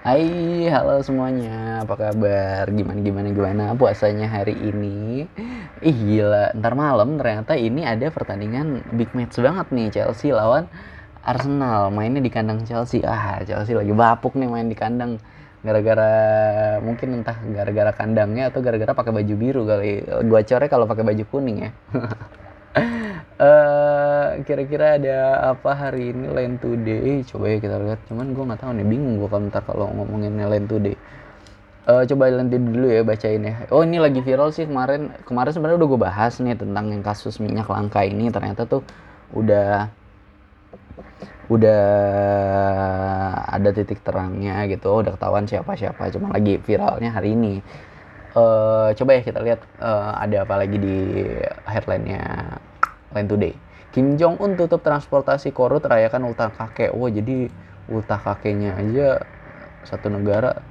Hai, halo semuanya. Apa kabar? Gimana gimana gimana puasanya hari ini? Ih gila, ntar malam ternyata ini ada pertandingan big match banget nih Chelsea lawan Arsenal. Mainnya di kandang Chelsea. Ah, Chelsea lagi bapuk nih main di kandang. Gara-gara mungkin entah gara-gara kandangnya atau gara-gara pakai baju biru kali. Gua core kalau pakai baju kuning ya. Eh, kira-kira ada apa hari ini Line Today? Coba ya kita lihat. Cuman gue nggak tahu nih, bingung gue kalau ntar kalau ngomongin Line Today. Eh, coba Line Today dulu ya bacain ya. Oh ini lagi viral sih kemarin. Kemarin sebenarnya udah gue bahas nih tentang yang kasus minyak langka ini. Ternyata tuh udah udah ada titik terangnya gitu. Oh, udah ketahuan siapa-siapa. Cuma lagi viralnya hari ini. Eh, coba ya kita lihat eh, ada apa lagi di headline-nya Line Today. Kim Jong Un tutup transportasi korut rayakan ultah kakek. Wah jadi ultah kakeknya aja satu negara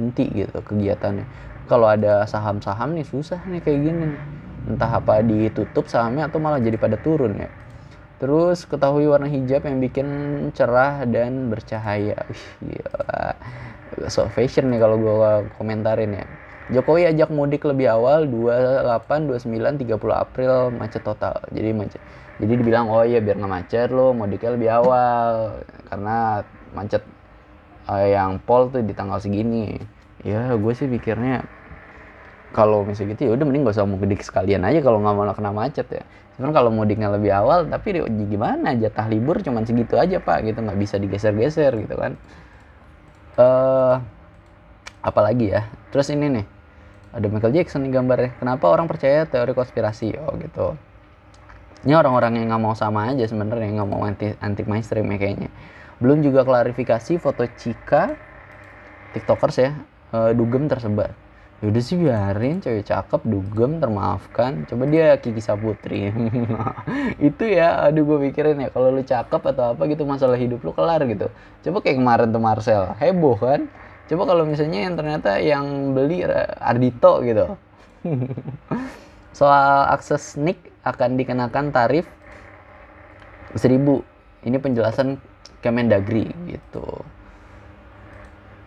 henti gitu kegiatannya. Kalau ada saham-saham nih susah nih kayak gini. Entah apa ditutup sahamnya atau malah jadi pada turun ya. Terus ketahui warna hijab yang bikin cerah dan bercahaya. Wih, gila. So fashion nih kalau gue komentarin ya. Jokowi ajak mudik lebih awal 28, 29, 30 April macet total. Jadi macet. Jadi dibilang oh iya biar nggak macet lo mudiknya lebih awal karena macet eh, yang pol tuh di tanggal segini. Ya gue sih pikirnya kalau misalnya gitu ya udah mending gak usah mudik sekalian aja kalau nggak mau kena macet ya. Cuman kalau mudiknya lebih awal tapi gimana jatah libur cuman segitu aja pak gitu nggak bisa digeser-geser gitu kan. Eh apalagi ya terus ini nih ada Michael Jackson nih gambarnya. Kenapa orang percaya teori konspirasi? Oh gitu. Ini orang-orang yang nggak mau sama aja sebenarnya nggak mau anti anti mainstream ya kayaknya. Belum juga klarifikasi foto Cika tiktokers ya eh, dugem tersebar. Yaudah sih biarin cewek cakep dugem termaafkan. Coba dia Kiki Saputri. Itu ya aduh gue pikirin ya. Kalau lu cakep atau apa gitu masalah hidup lu kelar gitu. Coba kayak kemarin tuh Marcel. Heboh kan coba kalau misalnya yang ternyata yang beli Ardito gitu. Soal akses NIK akan dikenakan tarif 1000 ini penjelasan Kemendagri gitu.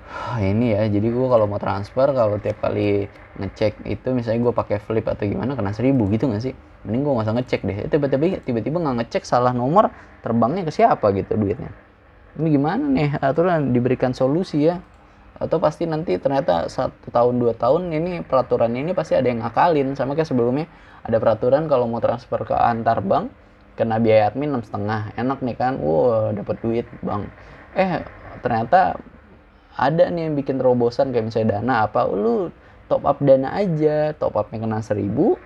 Wah, ini ya jadi gue kalau mau transfer kalau tiap kali ngecek itu misalnya gue pakai flip atau gimana kena 1000 gitu nggak sih? Mending gue nggak usah ngecek deh. Eh, tiba-tiba tiba-tiba nggak ngecek salah nomor terbangnya ke siapa gitu duitnya? Ini gimana nih? Aturan diberikan solusi ya atau pasti nanti ternyata satu tahun dua tahun ini peraturan ini pasti ada yang ngakalin. Sama kayak sebelumnya ada peraturan kalau mau transfer ke antar bank kena biaya admin enam setengah. Enak nih kan? Wow dapat duit bang. Eh ternyata ada nih yang bikin terobosan kayak misalnya dana apa lu top up dana aja. Top upnya kena seribu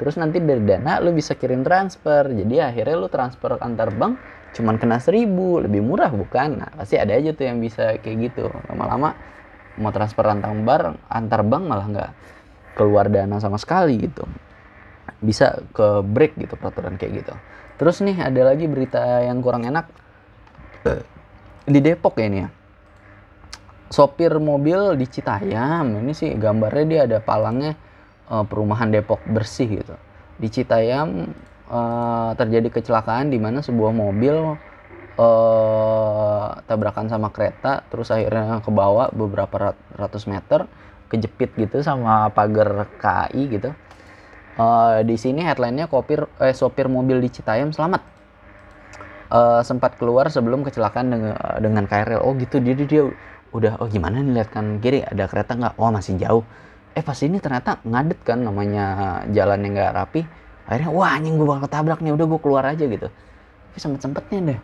terus nanti dari dana lu bisa kirim transfer. Jadi akhirnya lu transfer antar bank cuman kena seribu. Lebih murah bukan? Nah pasti ada aja tuh yang bisa kayak gitu. Lama-lama mau transfer antar bank antar bank malah nggak keluar dana sama sekali gitu. Bisa ke break gitu peraturan kayak gitu. Terus nih ada lagi berita yang kurang enak. Di Depok ya ini ya. Sopir mobil di Citayam. Ini sih gambarnya dia ada palangnya eh, perumahan Depok bersih gitu. Di Citayam eh, terjadi kecelakaan di mana sebuah mobil eh, tabrakan sama kereta terus akhirnya ke bawah beberapa rat- ratus meter kejepit gitu sama pagar KAI gitu Eh, di sini headline-nya kopir eh, sopir mobil di Citayam selamat eh, sempat keluar sebelum kecelakaan dengan, dengan KRL. Oh gitu, dia, dia, udah, oh gimana nih lihat kan kiri ada kereta nggak? Oh masih jauh. Eh pas ini ternyata ngadet kan namanya jalan yang nggak rapi. Akhirnya wah anjing gue bakal ketabrak nih, udah gue keluar aja gitu. Tapi sempet-sempetnya deh.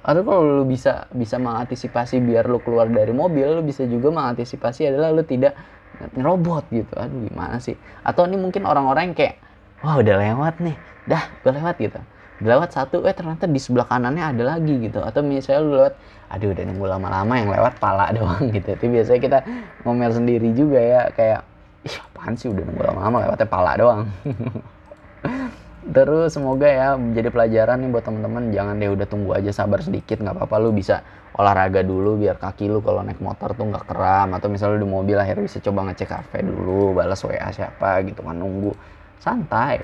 Atau kalau lu bisa bisa mengantisipasi biar lu keluar dari mobil, lu bisa juga mengantisipasi adalah lu tidak nyerobot gitu. Aduh gimana sih? Atau ini mungkin orang-orang yang kayak wah udah lewat nih, dah gue lewat gitu. Udah lewat satu, eh ternyata di sebelah kanannya ada lagi gitu. Atau misalnya lu lewat, aduh udah nunggu lama-lama yang lewat pala doang gitu. Itu biasanya kita ngomel sendiri juga ya kayak ih apaan sih udah nunggu lama-lama lewatnya pala doang. Terus semoga ya menjadi pelajaran nih buat teman-teman jangan deh udah tunggu aja sabar sedikit nggak apa-apa. Lu bisa olahraga dulu biar kaki lu kalau naik motor tuh nggak kram. Atau misalnya di mobil akhirnya bisa coba ngecek kafe dulu balas WA siapa gitu kan nunggu. Santai.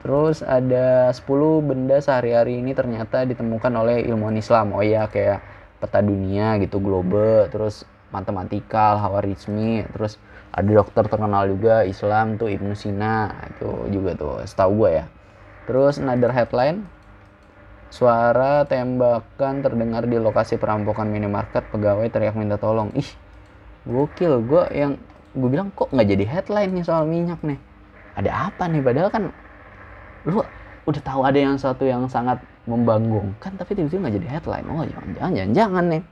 Terus ada 10 benda sehari-hari ini ternyata ditemukan oleh ilmuwan Islam. Oh iya kayak peta dunia gitu globe terus matematikal hawarizmi terus ada dokter terkenal juga Islam tuh Ibnu Sina itu juga tuh setahu gue ya. Terus another headline suara tembakan terdengar di lokasi perampokan minimarket pegawai teriak minta tolong. Ih gokil gue yang gue bilang kok nggak jadi headline nih soal minyak nih? Ada apa nih? Padahal kan lu udah tahu ada yang satu yang sangat membanggongkan tapi tiba-tiba nggak jadi headline. Oh jangan jangan jangan jangan nih.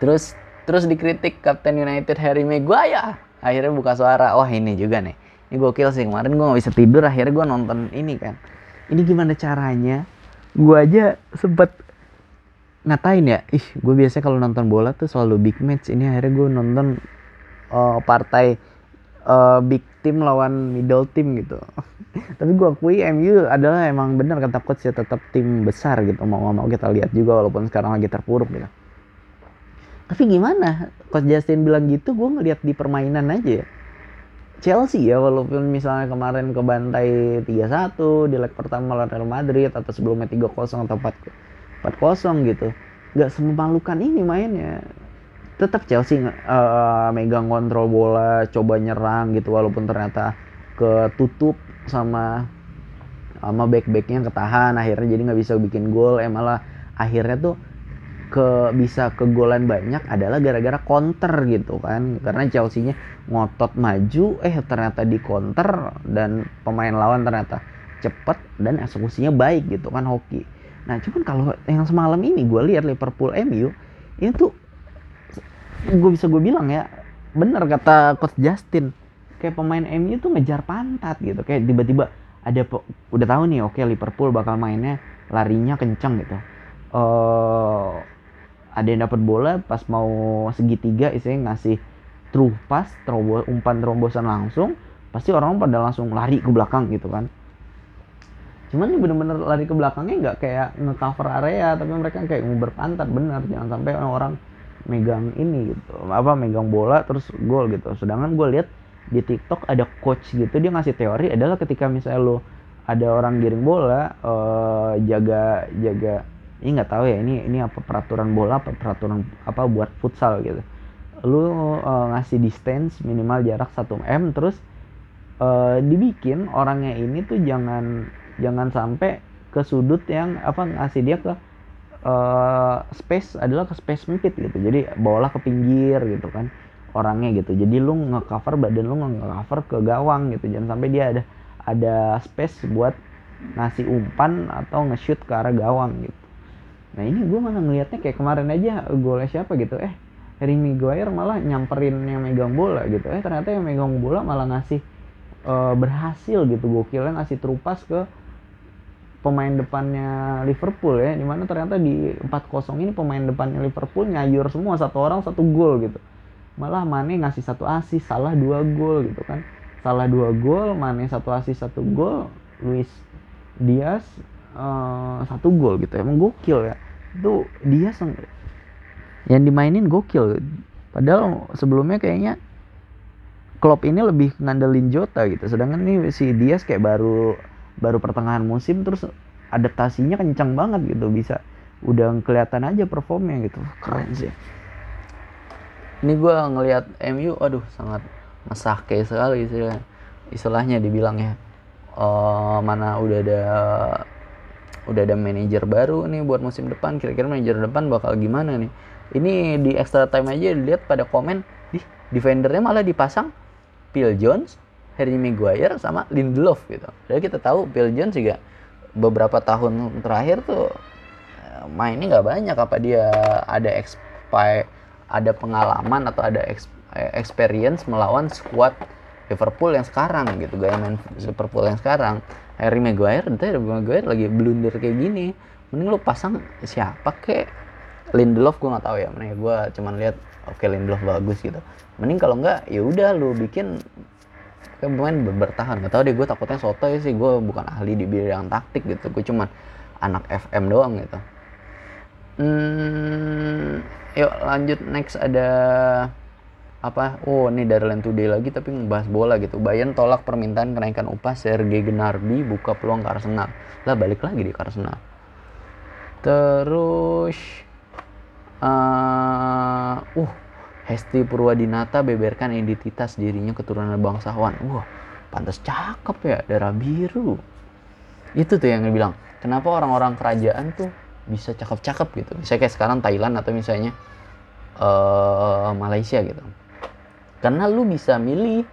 Terus terus dikritik Kapten United Harry Maguire. Akhirnya buka suara wah ini juga nih. Ini gokil sih. Kemarin gue nggak bisa tidur akhirnya gue nonton ini kan. Ini gimana caranya? Gue aja sempet ngatain ya ih gue biasanya kalau nonton bola tuh selalu big match. Ini akhirnya gue nonton uh, partai uh, big team lawan middle team gitu. Tapi gue akui MU adalah emang benar kata coach ya tetap tim besar gitu. Mau nggak mau kita lihat juga walaupun sekarang lagi terpuruk gitu tapi gimana? Coach Justin bilang gitu gue ngeliat di permainan aja ya. Chelsea ya walaupun misalnya kemarin ke bantai 3-1 di leg pertama lawan Real Madrid atau sebelumnya 3-0 atau 4 4-0 gitu. Nggak sememalukan ini mainnya. Tetap Chelsea uh, megang kontrol bola coba nyerang gitu walaupun ternyata ketutup sama sama back-backnya ketahan akhirnya jadi nggak bisa bikin gol. Eh malah akhirnya tuh ke bisa kegolan banyak adalah gara-gara counter gitu kan. Karena Chelsea-nya ngotot maju eh ternyata di counter dan pemain lawan ternyata cepet dan eksekusinya baik gitu kan hoki. Nah cuman kalau yang semalam ini gue lihat Liverpool MU ini tuh gue bisa gue bilang ya bener kata coach Justin kayak pemain MU tuh ngejar pantat gitu. Kayak tiba-tiba ada udah tahu nih oke okay, Liverpool bakal mainnya larinya kenceng gitu. Uh, ada yang dapat bola pas mau segitiga isinya ngasih true pass terobos umpan terombosan langsung pasti orang pada langsung lari ke belakang gitu kan. Cuman ini bener-bener lari ke belakangnya nggak kayak ngecover area tapi mereka kayak nguber pantat bener jangan sampai orang megang ini gitu apa megang bola terus gol gitu. Sedangkan gue lihat di TikTok ada coach gitu dia ngasih teori adalah ketika misalnya lo ada orang giring bola uh, jaga jaga ini nggak tahu ya ini ini apa peraturan bola apa peraturan apa buat futsal gitu. Lu uh, ngasih distance minimal jarak 1 m terus uh, dibikin orangnya ini tuh jangan jangan sampai ke sudut yang apa ngasih dia ke uh, space adalah ke space sempit gitu. Jadi bawalah ke pinggir gitu kan orangnya gitu. Jadi lu ngecover badan lu ngecover ke gawang gitu. Jangan sampai dia ada ada space buat ngasih umpan atau nge-shoot ke arah gawang gitu nah ini gue malah ngelihatnya kayak kemarin aja golnya siapa gitu. Eh Harry Maguire malah nyamperin yang megang bola gitu. Eh ternyata yang megang bola malah ngasih uh, berhasil gitu. Gokilnya ngasih terupas ke pemain depannya Liverpool ya. Di mana ternyata di 4-0 ini pemain depannya Liverpool nyayur semua satu orang satu gol gitu. Malah Mane ngasih satu asis salah dua gol gitu kan. Salah dua gol Mane satu asis satu gol. Luis Diaz uh, satu gol gitu. Emang gokil ya. Itu Diaz yang dimainin gokil. Padahal sebelumnya kayaknya Klopp ini lebih ngandelin Jota gitu. Sedangkan ini si Diaz kayak baru baru pertengahan musim terus adaptasinya kencang banget gitu. Bisa udah kelihatan aja performnya gitu. Keren sih. Ini gue ngelihat MU aduh sangat mesake sekali sih. Istilahnya dibilang ya. Uh, mana udah ada udah ada manajer baru nih buat musim depan kira-kira manajer depan bakal gimana nih ini di extra time aja dilihat pada komen di defendernya malah dipasang Phil Jones Harry Maguire sama Lindelof gitu. Jadi kita tahu Phil Jones juga beberapa tahun terakhir tuh eh, mainnya nggak banyak apa dia ada expi ada pengalaman atau ada eh, experience melawan squad Liverpool yang sekarang gitu. Gaya main Liverpool yang sekarang. Harry Maguire itu Harry Maguire lagi blunder kayak gini. Mending lu pasang siapa kek? Lindelof gue nggak tahu ya. Mending gue cuman lihat oke okay, Lindelof bagus gitu. Mending kalau nggak ya udah lu bikin pemain bertahan. Gak tau deh gue takutnya soto ya sih. Gue bukan ahli di bidang taktik gitu. Gue cuman anak FM doang gitu. Hmm, yuk lanjut. Next ada apa oh ini dari Land Today lagi tapi ngebahas bola gitu Bayern tolak permintaan kenaikan upah Sergei Gnabry buka peluang ke Arsenal lah balik lagi di Arsenal terus uh, uh Hesti Purwadinata beberkan identitas dirinya keturunan bangsawan. Wah, pantas cakep ya, darah biru. Itu tuh yang bilang, kenapa orang-orang kerajaan tuh bisa cakep-cakep gitu. Misalnya kayak sekarang Thailand atau misalnya uh, Malaysia gitu. Karena lu bisa milih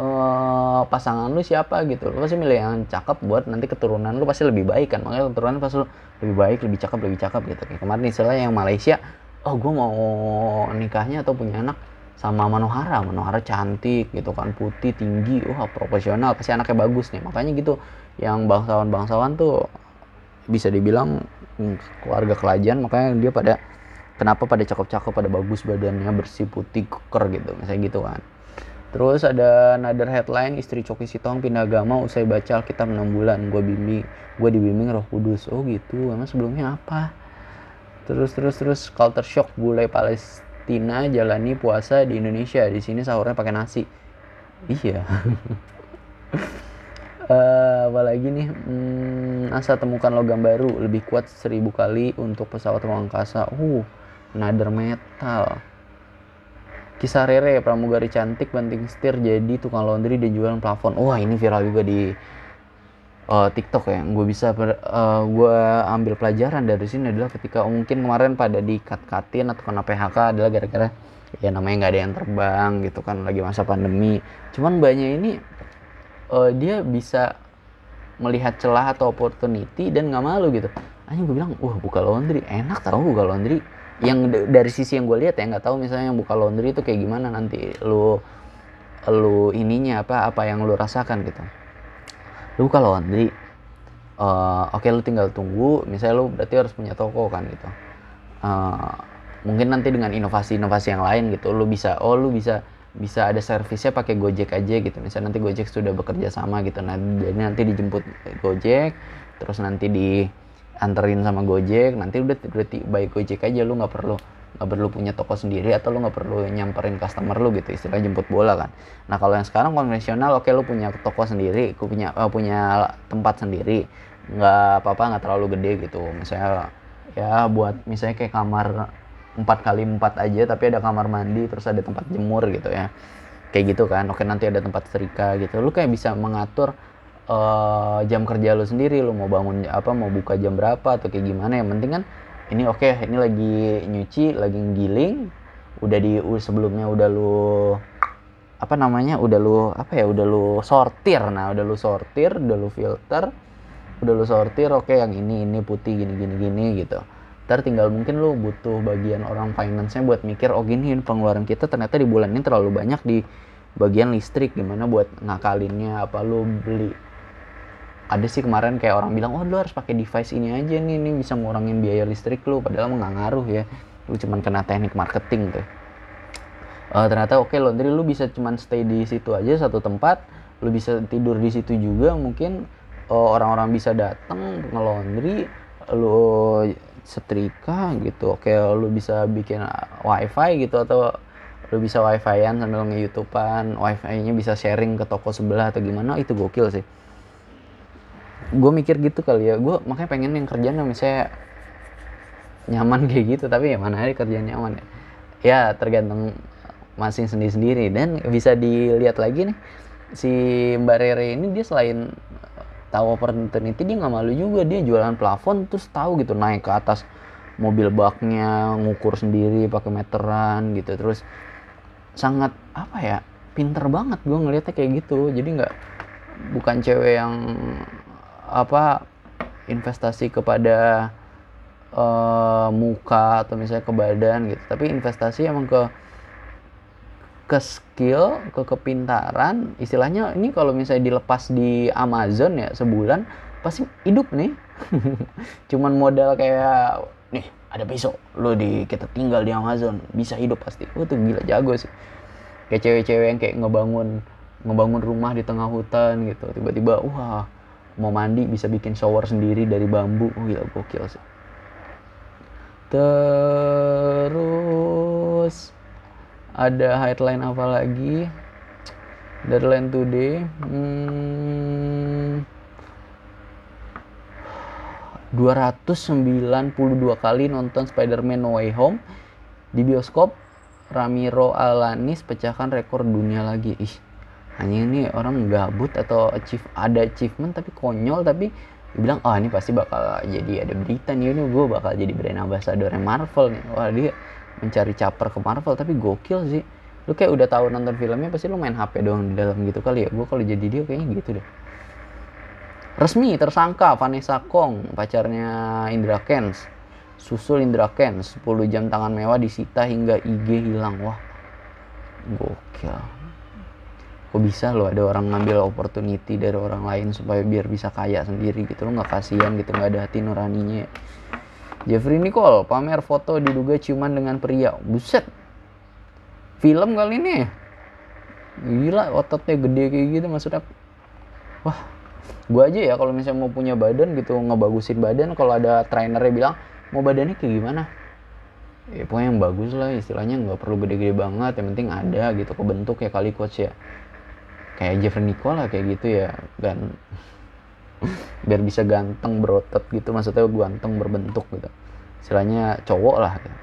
uh, pasangan lu siapa gitu. Lu pasti milih yang cakep buat nanti keturunan lu pasti lebih baik kan. Makanya keturunan pasti lebih baik, lebih cakep, lebih cakep gitu. Kayak kemarin istilahnya yang Malaysia oh gue mau nikahnya atau punya anak sama Manohara Manohara cantik gitu kan putih tinggi wah profesional pasti anaknya bagus nih makanya gitu yang bangsawan-bangsawan tuh bisa dibilang hmm, keluarga kerajaan makanya dia pada kenapa pada cakep-cakep pada bagus badannya bersih putih keker gitu misalnya gitu kan. Terus ada another headline istri Coki Sitong pindah agama usai baca Alkitab 6 bulan gue bimbing gue dibimbing roh kudus. Oh gitu emang sebelumnya apa? Terus terus terus culture shock bule Palestina jalani puasa di Indonesia. Di sini sahurnya pakai nasi. Iya. Uh, apalagi nih? Hmm, asa temukan logam baru lebih kuat seribu kali untuk pesawat ruang angkasa uh nader metal. Kisah Rere pramugari cantik banting setir jadi tukang laundry dan jualan plafon. Wah ini viral juga di uh, TikTok ya. Gue bisa uh, eh, gue ambil pelajaran dari sini adalah ketika mungkin kemarin pada di cut cutin atau kena PHK adalah gara-gara ya namanya nggak ada yang terbang gitu kan lagi masa pandemi. Cuman banyak ini uh, dia bisa melihat celah atau opportunity dan nggak malu gitu. Aja gue bilang wah buka laundry. Enak tau buka laundry yang dari sisi yang gue lihat ya nggak tahu misalnya yang buka laundry itu kayak gimana nanti lu lu ininya apa apa yang lu rasakan gitu. Lu kalau laundry uh, oke okay, lu tinggal tunggu misalnya lu berarti harus punya toko kan gitu. Uh, mungkin nanti dengan inovasi-inovasi yang lain gitu lu bisa oh lu bisa bisa ada servisnya pakai Gojek aja gitu. Misalnya nanti Gojek sudah bekerja sama gitu nah jadi nanti dijemput Gojek terus nanti dianterin sama Gojek nanti udah berarti baik Gojek aja lu nggak perlu nggak perlu punya toko sendiri atau lu nggak perlu nyamperin customer lu gitu istilahnya jemput bola kan. Nah kalau yang sekarang konvensional oke okay, lu punya toko sendiri punya uh, punya tempat sendiri nggak apa-apa nggak terlalu gede gitu. Misalnya ya buat misalnya kayak kamar empat kali empat aja tapi ada kamar mandi terus ada tempat jemur gitu ya. Kayak gitu kan oke nanti ada tempat setrika gitu. Lu kayak bisa mengatur uh, jam kerja lu sendiri lu mau bangun apa mau buka jam berapa atau kayak gimana. Yang penting kan ini oke okay, ini lagi nyuci lagi giling. Udah di sebelumnya udah lu apa namanya udah lu apa ya udah lu sortir. Nah udah lu sortir udah lu filter udah lu sortir oke okay, yang ini ini putih gini gini gini gitu. Ntar tinggal mungkin lu butuh bagian orang finance-nya buat mikir oh gini pengeluaran kita ternyata di bulan ini terlalu banyak di bagian listrik. Gimana buat ngakalinnya apa lu beli ada sih kemarin kayak orang bilang oh lu harus pakai device ini aja nih ini bisa ngurangin biaya listrik lu. Padahal nggak ngaruh ya. Lu cuman kena teknik marketing tuh. Uh, ternyata oke okay, laundry lu bisa cuman stay di situ aja satu tempat lu bisa tidur di situ juga mungkin uh, orang-orang bisa datang nge-laundry lu setrika gitu. Oke okay, lu bisa bikin wifi gitu atau lu bisa wifi-an sambil nge-youtubean wifi-nya bisa sharing ke toko sebelah atau gimana itu gokil sih gue mikir gitu kali ya. Gue makanya pengen yang kerjaan yang misalnya nyaman kayak gitu tapi ya mana ada kerjaan nyaman ya. Ya tergantung masing sendiri sendiri dan bisa dilihat lagi nih si Mbak Rere ini dia selain tahu opportunity dia nggak malu juga. Dia jualan plafon terus tahu gitu naik ke atas mobil baknya ngukur sendiri pakai meteran gitu. Terus sangat apa ya pinter banget gue ngelihatnya kayak gitu. Jadi nggak bukan cewek yang apa investasi kepada uh, muka atau misalnya ke badan gitu. Tapi investasi emang ke ke skill ke kepintaran. Istilahnya ini kalau misalnya dilepas di Amazon ya sebulan pasti hidup nih. Cuman modal kayak nih ada besok lo di kita tinggal di Amazon bisa hidup pasti. Oh tuh gila jago sih. Kayak cewek-cewek yang kayak ngebangun ngebangun rumah di tengah hutan gitu tiba-tiba wah mau mandi bisa bikin shower sendiri dari bambu. Oh gila gokil sih. Terus ada headline apa lagi? Deadline Today. Hmm, 292 kali nonton Spider-Man No Way Home. Di bioskop Ramiro Alanis pecahkan rekor dunia lagi. Ih hanya ini orang gabut atau achieve ada achievement tapi konyol tapi dibilang oh ini pasti bakal jadi ada berita nih ini gue bakal jadi brand ambassador Marvel nih. Wah dia mencari caper ke Marvel tapi gokil sih. Lu kayak udah tahu nonton filmnya pasti lu main HP doang di dalam gitu kali ya. Gue kalau jadi dia kayaknya gitu deh. Resmi tersangka Vanessa Kong pacarnya Indra Kens susul Indra Kens 10 jam tangan mewah disita hingga IG hilang. Wah gokil kok bisa lo ada orang ngambil opportunity dari orang lain supaya biar bisa kaya sendiri gitu? Lo nggak kasihan gitu nggak ada hati nuraninya. Jeffrey Nicole pamer foto diduga ciuman dengan pria. Buset. Film kali ini. Gila ototnya gede kayak gitu maksudnya. Wah gua aja ya kalau misalnya mau punya badan gitu ngebagusin badan kalau ada trainernya bilang mau badannya kayak gimana? Ya pokoknya yang bagus lah istilahnya nggak perlu gede-gede banget yang penting ada gitu kebentuk ya kali coach ya kayak Jeffrey Nicola kayak gitu ya. Dan biar bisa ganteng berotot gitu maksudnya ganteng berbentuk gitu. Istilahnya cowok lah. Gitu.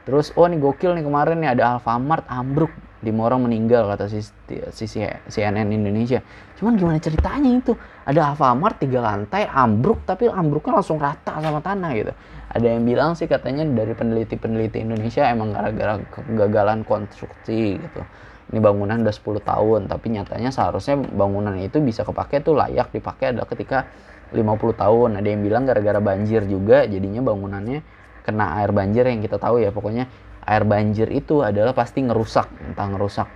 terus oh nih gokil nih kemarin nih ada Alfamart ambruk. Lima orang meninggal kata si, si, si CNN Indonesia. Cuman gimana ceritanya itu? Ada Alfamart tiga lantai ambruk tapi ambruknya langsung rata sama tanah gitu. Ada yang bilang sih katanya dari peneliti-peneliti Indonesia emang gara-gara kegagalan konstruksi gitu ini bangunan udah 10 tahun tapi nyatanya seharusnya bangunan itu bisa kepake tuh layak dipakai adalah ketika 50 tahun. Ada yang bilang gara-gara banjir juga jadinya bangunannya kena air banjir yang kita tahu ya. Pokoknya air banjir itu adalah pasti ngerusak entah ngerusak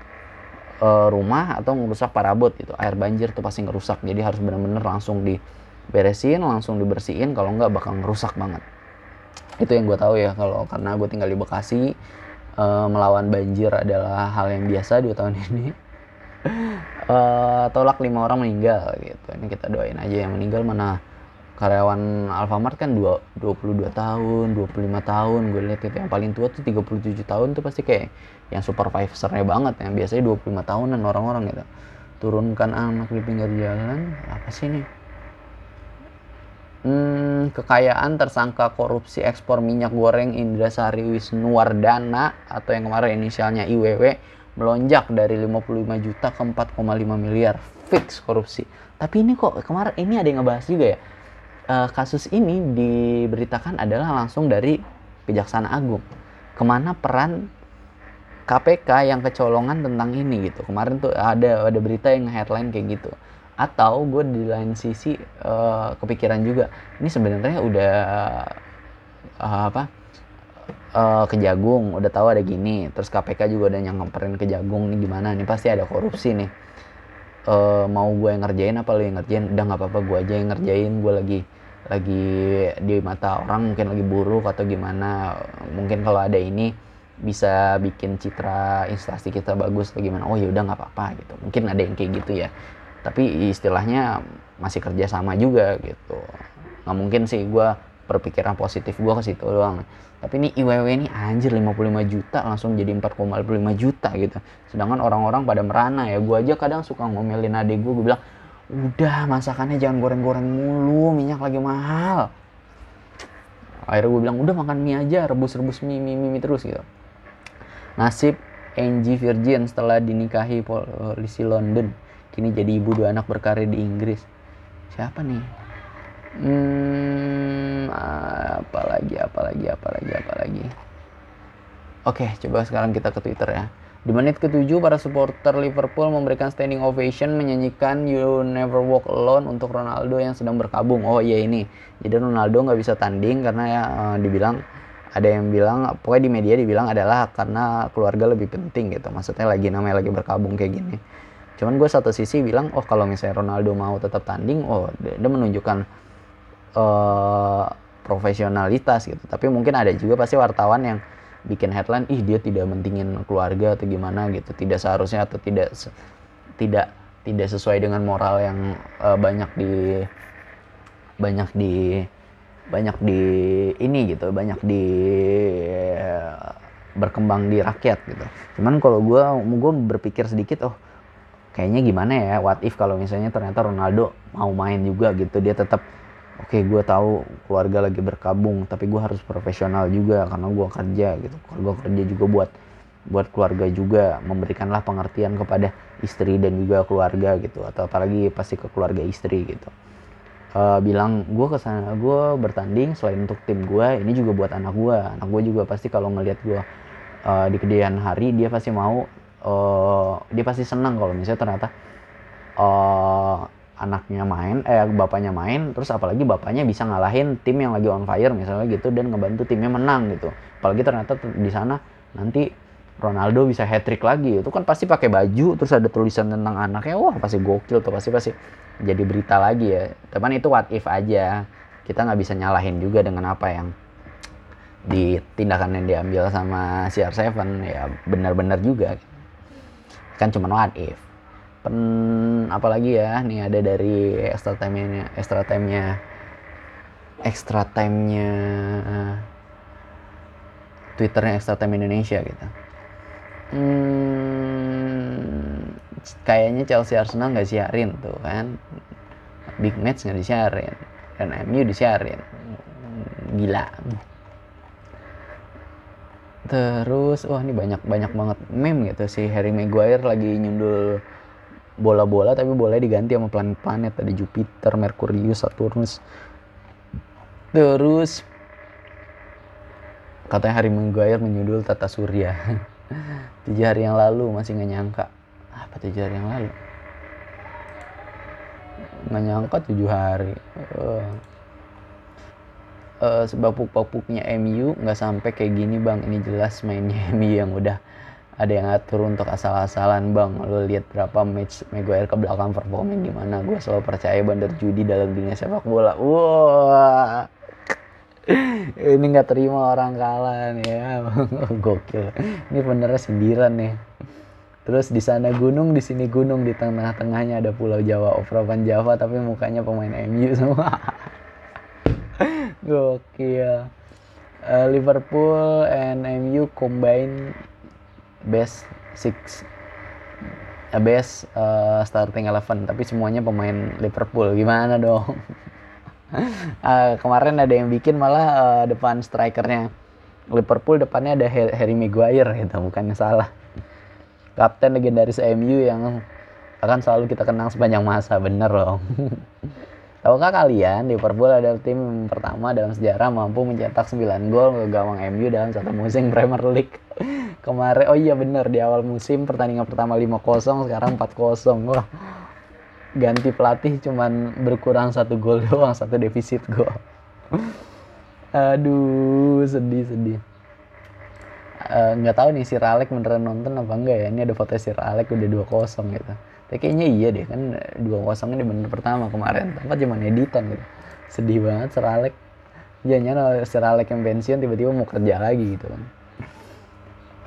e, rumah atau ngerusak parabot gitu. Air banjir tuh pasti ngerusak jadi harus benar-benar langsung diberesin langsung dibersihin. Kalau nggak bakal ngerusak banget. Itu yang gue tahu ya kalau karena gue tinggal di Bekasi uh, melawan banjir adalah hal yang biasa dua tahun ini. Uh, tolak lima orang meninggal gitu. Ini kita doain aja yang meninggal mana karyawan Alfamart kan dua, 22 tahun, 25 tahun. Gue lihat itu yang paling tua tuh 37 tahun tuh pasti kayak yang supervisornya banget yang biasanya 25 tahunan orang-orang gitu. Turunkan anak di pinggir jalan. Apa sih ini Hmm, kekayaan tersangka korupsi ekspor minyak goreng Indrasari Wisnuwardana atau yang kemarin inisialnya IWW melonjak dari 55 juta ke 4,5 miliar fix korupsi. Tapi ini kok kemarin ini ada yang ngebahas juga ya. Uh, kasus ini diberitakan adalah langsung dari Kejaksaan Agung. Ke mana peran KPK yang kecolongan tentang ini gitu. Kemarin tuh ada ada berita yang headline kayak gitu atau gue di lain sisi uh, kepikiran juga ini sebenarnya udah uh, apa uh, ke udah tahu ada gini terus KPK juga udah nyamperin ke Jagung nih gimana nih pasti ada korupsi nih. Uh, mau gue yang ngerjain apa lo yang ngerjain? Udah nggak apa-apa gue aja yang ngerjain gue lagi lagi di mata orang mungkin lagi buruk atau gimana. Mungkin kalau ada ini bisa bikin citra instansi kita bagus atau gimana. Oh ya udah nggak apa-apa gitu. Mungkin ada yang kayak gitu ya tapi istilahnya masih kerja sama juga gitu. Nggak mungkin sih gue berpikiran positif gue ke situ doang. Tapi ini IWW ini anjir 55 juta langsung jadi 4,5 juta gitu. Sedangkan orang-orang pada merana ya. Gue aja kadang suka ngomelin adik gue gue bilang udah masakannya jangan goreng-goreng mulu minyak lagi mahal. Akhirnya gue bilang udah makan mie aja rebus-rebus mie, mie, mie, mie terus gitu. Nasib Angie Virgin setelah dinikahi polisi London kini jadi ibu dua anak berkarir di Inggris siapa nih hmm apalagi apalagi apalagi apalagi oke coba sekarang kita ke Twitter ya di menit ketujuh, para supporter Liverpool memberikan standing ovation menyanyikan You Never Walk Alone untuk Ronaldo yang sedang berkabung. Oh iya ini, jadi Ronaldo nggak bisa tanding karena ya uh, dibilang ada yang bilang, pokoknya di media dibilang adalah karena keluarga lebih penting gitu. Maksudnya lagi namanya lagi berkabung kayak gini. Cuman gue satu sisi bilang, oh kalau misalnya Ronaldo mau tetap tanding, oh dia, dia menunjukkan uh, profesionalitas gitu. Tapi mungkin ada juga pasti wartawan yang bikin headline, ih dia tidak mentingin keluarga atau gimana gitu. Tidak seharusnya atau tidak tidak tidak sesuai dengan moral yang uh, banyak di banyak di banyak di ini gitu banyak di uh, berkembang di rakyat gitu cuman kalau gue gue berpikir sedikit oh kayaknya gimana ya what if kalau misalnya ternyata Ronaldo mau main juga gitu dia tetap oke gue tahu keluarga lagi berkabung tapi gue harus profesional juga karena gue kerja gitu. Kalau gue kerja juga buat buat keluarga juga memberikanlah pengertian kepada istri dan juga keluarga gitu atau apalagi pasti ke keluarga istri gitu. Uh, bilang gue ke sana gue bertanding selain untuk tim gue ini juga buat anak gue anak gue juga pasti kalau ngelihat gue uh, di kemudian hari dia pasti mau uh, dia pasti senang kalau misalnya ternyata uh, anaknya main eh bapaknya main terus apalagi bapaknya bisa ngalahin tim yang lagi on fire misalnya gitu dan ngebantu timnya menang gitu. Apalagi ternyata di sana nanti Ronaldo bisa hat trick lagi. Itu kan pasti pakai baju terus ada tulisan tentang anaknya wah pasti gokil tuh pasti pasti jadi berita lagi ya. Teman itu what if aja. Kita nggak bisa nyalahin juga dengan apa yang di tindakan yang diambil sama CR7 ya benar-benar juga kan cuma what if. Pen apalagi ya nih ada dari extra time-nya extra time-nya extra time-nya Twitternya Extra Time Indonesia gitu. Hmm, kayaknya Chelsea Arsenal nggak siarin tuh kan. Big match nggak disiarin. Dan MU disiarin. Gila terus wah ini banyak banyak banget meme gitu si Harry Maguire lagi nyundul bola-bola tapi boleh diganti sama planet-planet ada Jupiter, Merkurius, Saturnus. Terus katanya Harry Maguire menyundul tata surya. Tujuh hari yang lalu masih nggak nyangka. Apa tujuh hari yang lalu? Nggak nyangka tujuh hari. Uh. Uh, sebapuk-bapuknya MU nggak sampai kayak gini bang. Ini jelas mainnya MU yang udah ada yang ngatur untuk asal-asalan bang. Lo lihat berapa match Maguire ke belakang performnya gimana. Gue selalu percaya bandar judi dalam dunia sepak bola. Wah. Ini nggak terima orang kalah nih ya. Gokil. Ini benernya sindiran nih. Terus di sana gunung di sini gunung. Di tengah-tengahnya ada pulau Jawa. Overavan Java tapi mukanya pemain MU semua gokil. Uh, Liverpool and MU combine best six. Uh, best uh, starting eleven. Tapi semuanya pemain Liverpool. Gimana dong? Uh, kemarin ada yang bikin malah uh, depan strikernya. Liverpool depannya ada Harry Maguire gitu bukannya salah. Kapten legendaris MU yang akan selalu kita kenang sepanjang masa. Bener loh Tahukah kalian Liverpool adalah tim pertama dalam sejarah mampu mencetak 9 gol ke gawang MU dalam satu musim Premier League. Kemarin oh iya bener di awal musim pertandingan pertama 5-0 sekarang 4-0. Wah ganti pelatih cuman berkurang satu gol doang satu defisit gol aduh sedih sedih eh, nggak uh, tahu nih si Ralek beneran nonton apa enggak ya ini ada foto si Ralek udah dua kosong gitu tapi kayaknya iya deh kan dua kosong ini bener pertama kemarin. Tempat cuma editan gitu. Sedih banget si Ralek jangan si Ralek yang pensiun tiba-tiba mau kerja lagi gitu kan.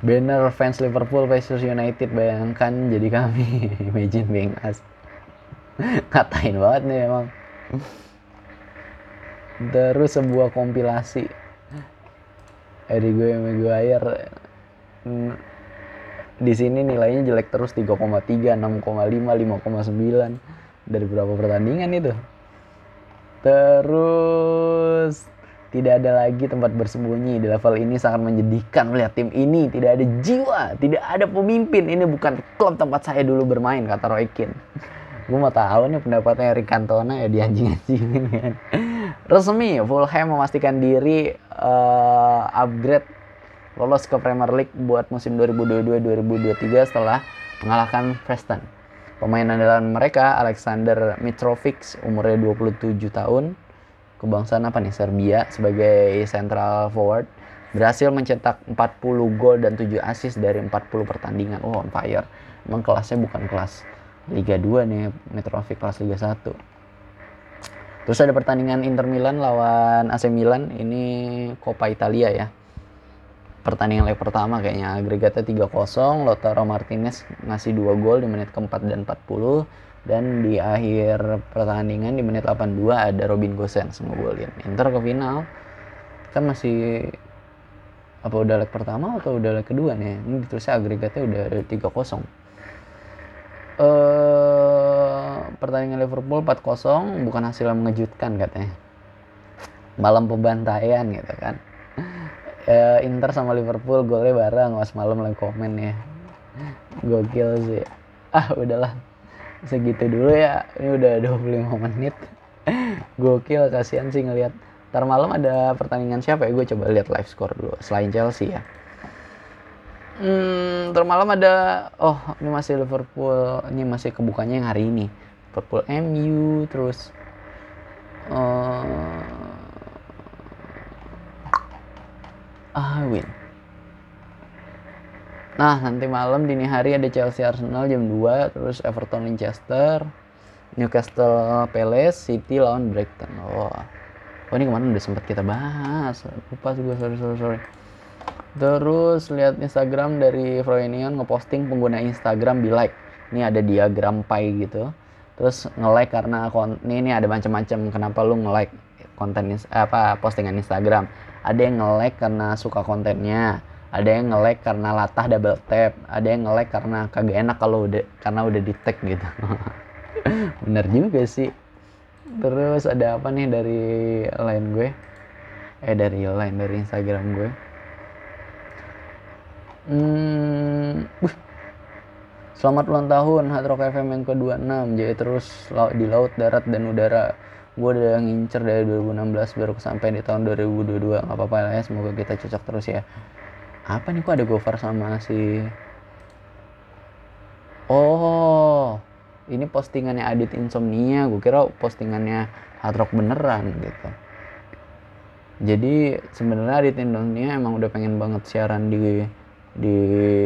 Banner fans Liverpool versus United bayangkan jadi kami. Imagine being us. Ngatain banget nih emang. Terus sebuah kompilasi. Gue Maguire di sini nilainya jelek terus 3,3 6,5 5,9 dari berapa pertandingan itu? Terus tidak ada lagi tempat bersembunyi. Di level ini sangat menyedihkan melihat tim ini. Tidak ada jiwa tidak ada pemimpin. Ini bukan klub tempat saya dulu bermain kata Roy gue mau tahu nih pendapatnya Eric Cantona ya di anjing-anjingin. Kan. Resmi Fulham memastikan diri uh, upgrade lolos ke Premier League buat musim 2022-2023 setelah mengalahkan Preston. Pemain andalan mereka Alexander Mitrovic umurnya 27 tahun kebangsaan apa nih Serbia sebagai central forward berhasil mencetak 40 gol dan 7 assist dari 40 pertandingan. Oh on fire. Emang kelasnya bukan kelas Liga 2 nih Mitrovic kelas Liga 1 terus ada pertandingan Inter Milan lawan AC Milan ini Coppa Italia ya pertandingan leg pertama kayaknya. Agregatnya 3-0 Lautaro Martinez ngasih 2 gol di menit keempat dan 40 dan di akhir pertandingan di menit 82 ada Robin Gosens ngegolin Inter ke final. Kan masih apa udah leg pertama atau udah leg kedua nih? Ini terusnya agregatnya udah 3-0 uh, pertandingan Liverpool 4-0 bukan hasil yang mengejutkan katanya. malam pembantaian gitu kan ya, Inter sama Liverpool golnya bareng was malam lagi komen ya. Gokil sih. Ah udahlah. Segitu dulu ya. Ini udah 25 menit. Gokil kasihan sih ngelihat. Ntar malam ada pertandingan siapa ya? Gue coba lihat live score dulu selain Chelsea ya. Hmm, ntar malam ada oh ini masih Liverpool ini masih kebukanya yang hari ini. Liverpool MU terus uh, ah win Nah, nanti malam dini hari ada Chelsea Arsenal jam 2, terus Everton Manchester, Newcastle Palace, City lawan Brighton. Oh. Oh, ini kemarin udah sempat kita bahas. Lupa sih gue, sorry, sorry, sorry. Terus lihat Instagram dari Froynion ngeposting pengguna Instagram di like. Ini ada diagram pie gitu. Terus nge-like karena ini, ini ada macam-macam kenapa lu nge-like konten apa postingan Instagram. Ada yang nge-like karena suka kontennya ada yang nge-lag karena latah double tap ada yang nge-lag karena kagak enak kalau udah karena udah di tag gitu. Bener juga sih. Terus ada apa nih dari line gue? Eh dari line dari instagram gue? Hmm uh, selamat ulang tahun Hard Rock FM yang ke-26 jadi terus di laut darat dan udara gue udah ngincer dari 2016 baru sampai di tahun 2022 nggak apa-apa lah ya semoga kita cocok terus ya. Apa nih kok ada Gofar sama si oh ini postingannya Adit Insomnia. Gue kira postingannya Hard Rock beneran gitu. Jadi sebenarnya Adit Insomnia emang udah pengen banget siaran di di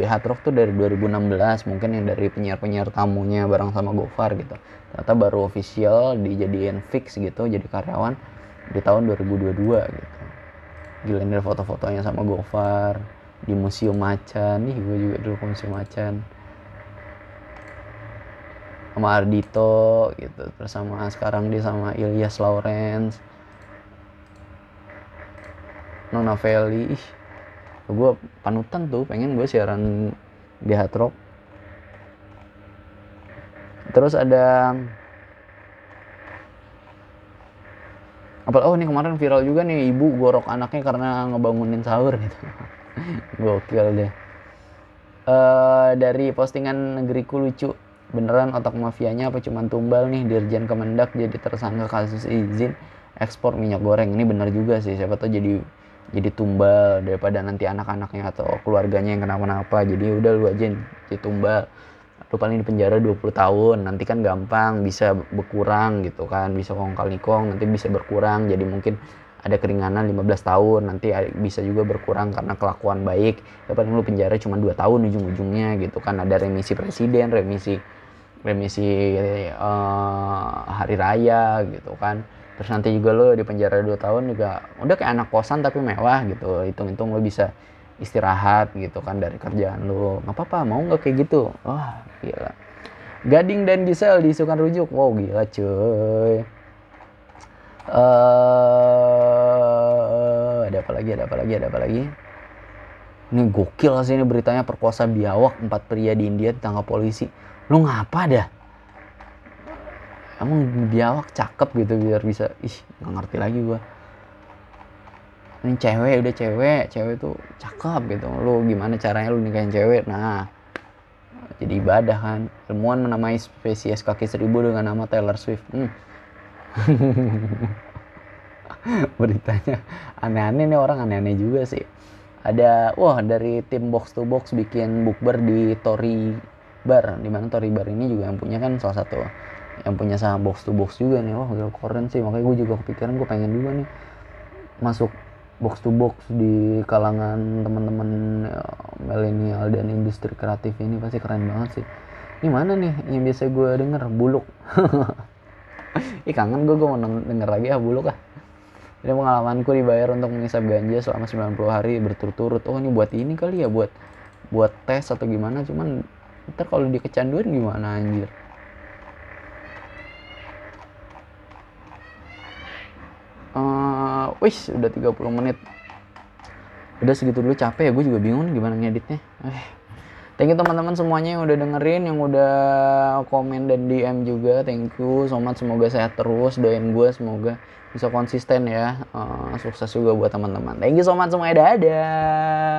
Hard Rock tuh dari 2016 mungkin yang dari penyiar-penyiar tamunya bareng sama Gofar gitu. Ternyata baru official dijadiin fix gitu jadi karyawan di tahun 2022 gitu. Gila dari foto-fotonya sama Gofar di museum macan. Nih gue juga dulu ke museum macan. Sama Ardito gitu terus sama sekarang dia sama Ilyas Lawrence. Nona Feli gue panutan tuh pengen gue siaran di Hard Rock. Terus ada apa oh ini kemarin viral juga nih ibu gorok anaknya karena ngebangunin sahur gitu. Gokil deh. Uh, dari postingan negeriku lucu beneran otak mafianya apa cuman tumbal nih dirjen kemendak jadi tersangka kasus izin ekspor minyak goreng. Ini bener juga sih siapa tahu jadi jadi tumbal daripada nanti anak-anaknya atau keluarganya yang kenapa-napa. Jadi udah lu aja jadi tumbal. Lu paling di penjara 20 tahun nanti kan gampang bisa berkurang gitu kan bisa kong kali kong nanti bisa berkurang. Jadi mungkin ada keringanan 15 tahun nanti bisa juga berkurang karena kelakuan baik. Ya paling lu penjara cuma 2 tahun ujung-ujungnya gitu kan. Ada remisi presiden remisi remisi uh, hari raya gitu kan terus nanti juga lo di penjara 2 tahun juga udah kayak anak kosan tapi mewah gitu. Hitung-hitung lo bisa istirahat gitu kan dari kerjaan lo. Nggak apa-apa mau nggak kayak gitu? Wah gila. Gading dan Gisel diisukan rujuk. Wow gila cuy. Uh, ada apa lagi ada apa lagi ada apa lagi? Ini gokil sih ini beritanya perkosa biawak empat pria di India ditangkap polisi. Lu ngapa dah emang biawak cakep gitu biar bisa ih nggak ngerti lagi gua. Ini cewek udah cewek cewek tuh cakep gitu. Lu gimana caranya lu nikahin cewek? Nah jadi ibadah kan. Ilmuwan menamai spesies kaki seribu dengan nama Taylor Swift. Hmm. Beritanya aneh-aneh nih orang aneh-aneh juga sih. Ada wah dari tim box to box bikin bukber di Tori Bar. Di mana Tori Bar ini juga yang punya kan salah satu yang punya sama box to box juga nih wah gila keren sih makanya gue juga kepikiran gue pengen juga nih masuk box to box di kalangan teman-teman ya, milenial dan industri kreatif ini pasti keren banget sih ini mana nih yang biasa gue denger buluk Ih kangen gue, gue mau denger lagi ah buluk ah. Ini pengalamanku dibayar untuk mengisap ganja selama 90 hari berturut-turut. Oh ini buat ini kali ya, buat buat tes atau gimana. Cuman ntar kalau di kecanduan gimana anjir. Uh, wis udah 30 menit. Udah segitu dulu capek ya, gue juga bingung gimana ngeditnya. Eh, thank you teman-teman semuanya yang udah dengerin yang udah komen dan DM juga thank you so semoga sehat terus doain gue semoga bisa konsisten ya uh, sukses juga buat teman-teman thank you so much semuanya dadah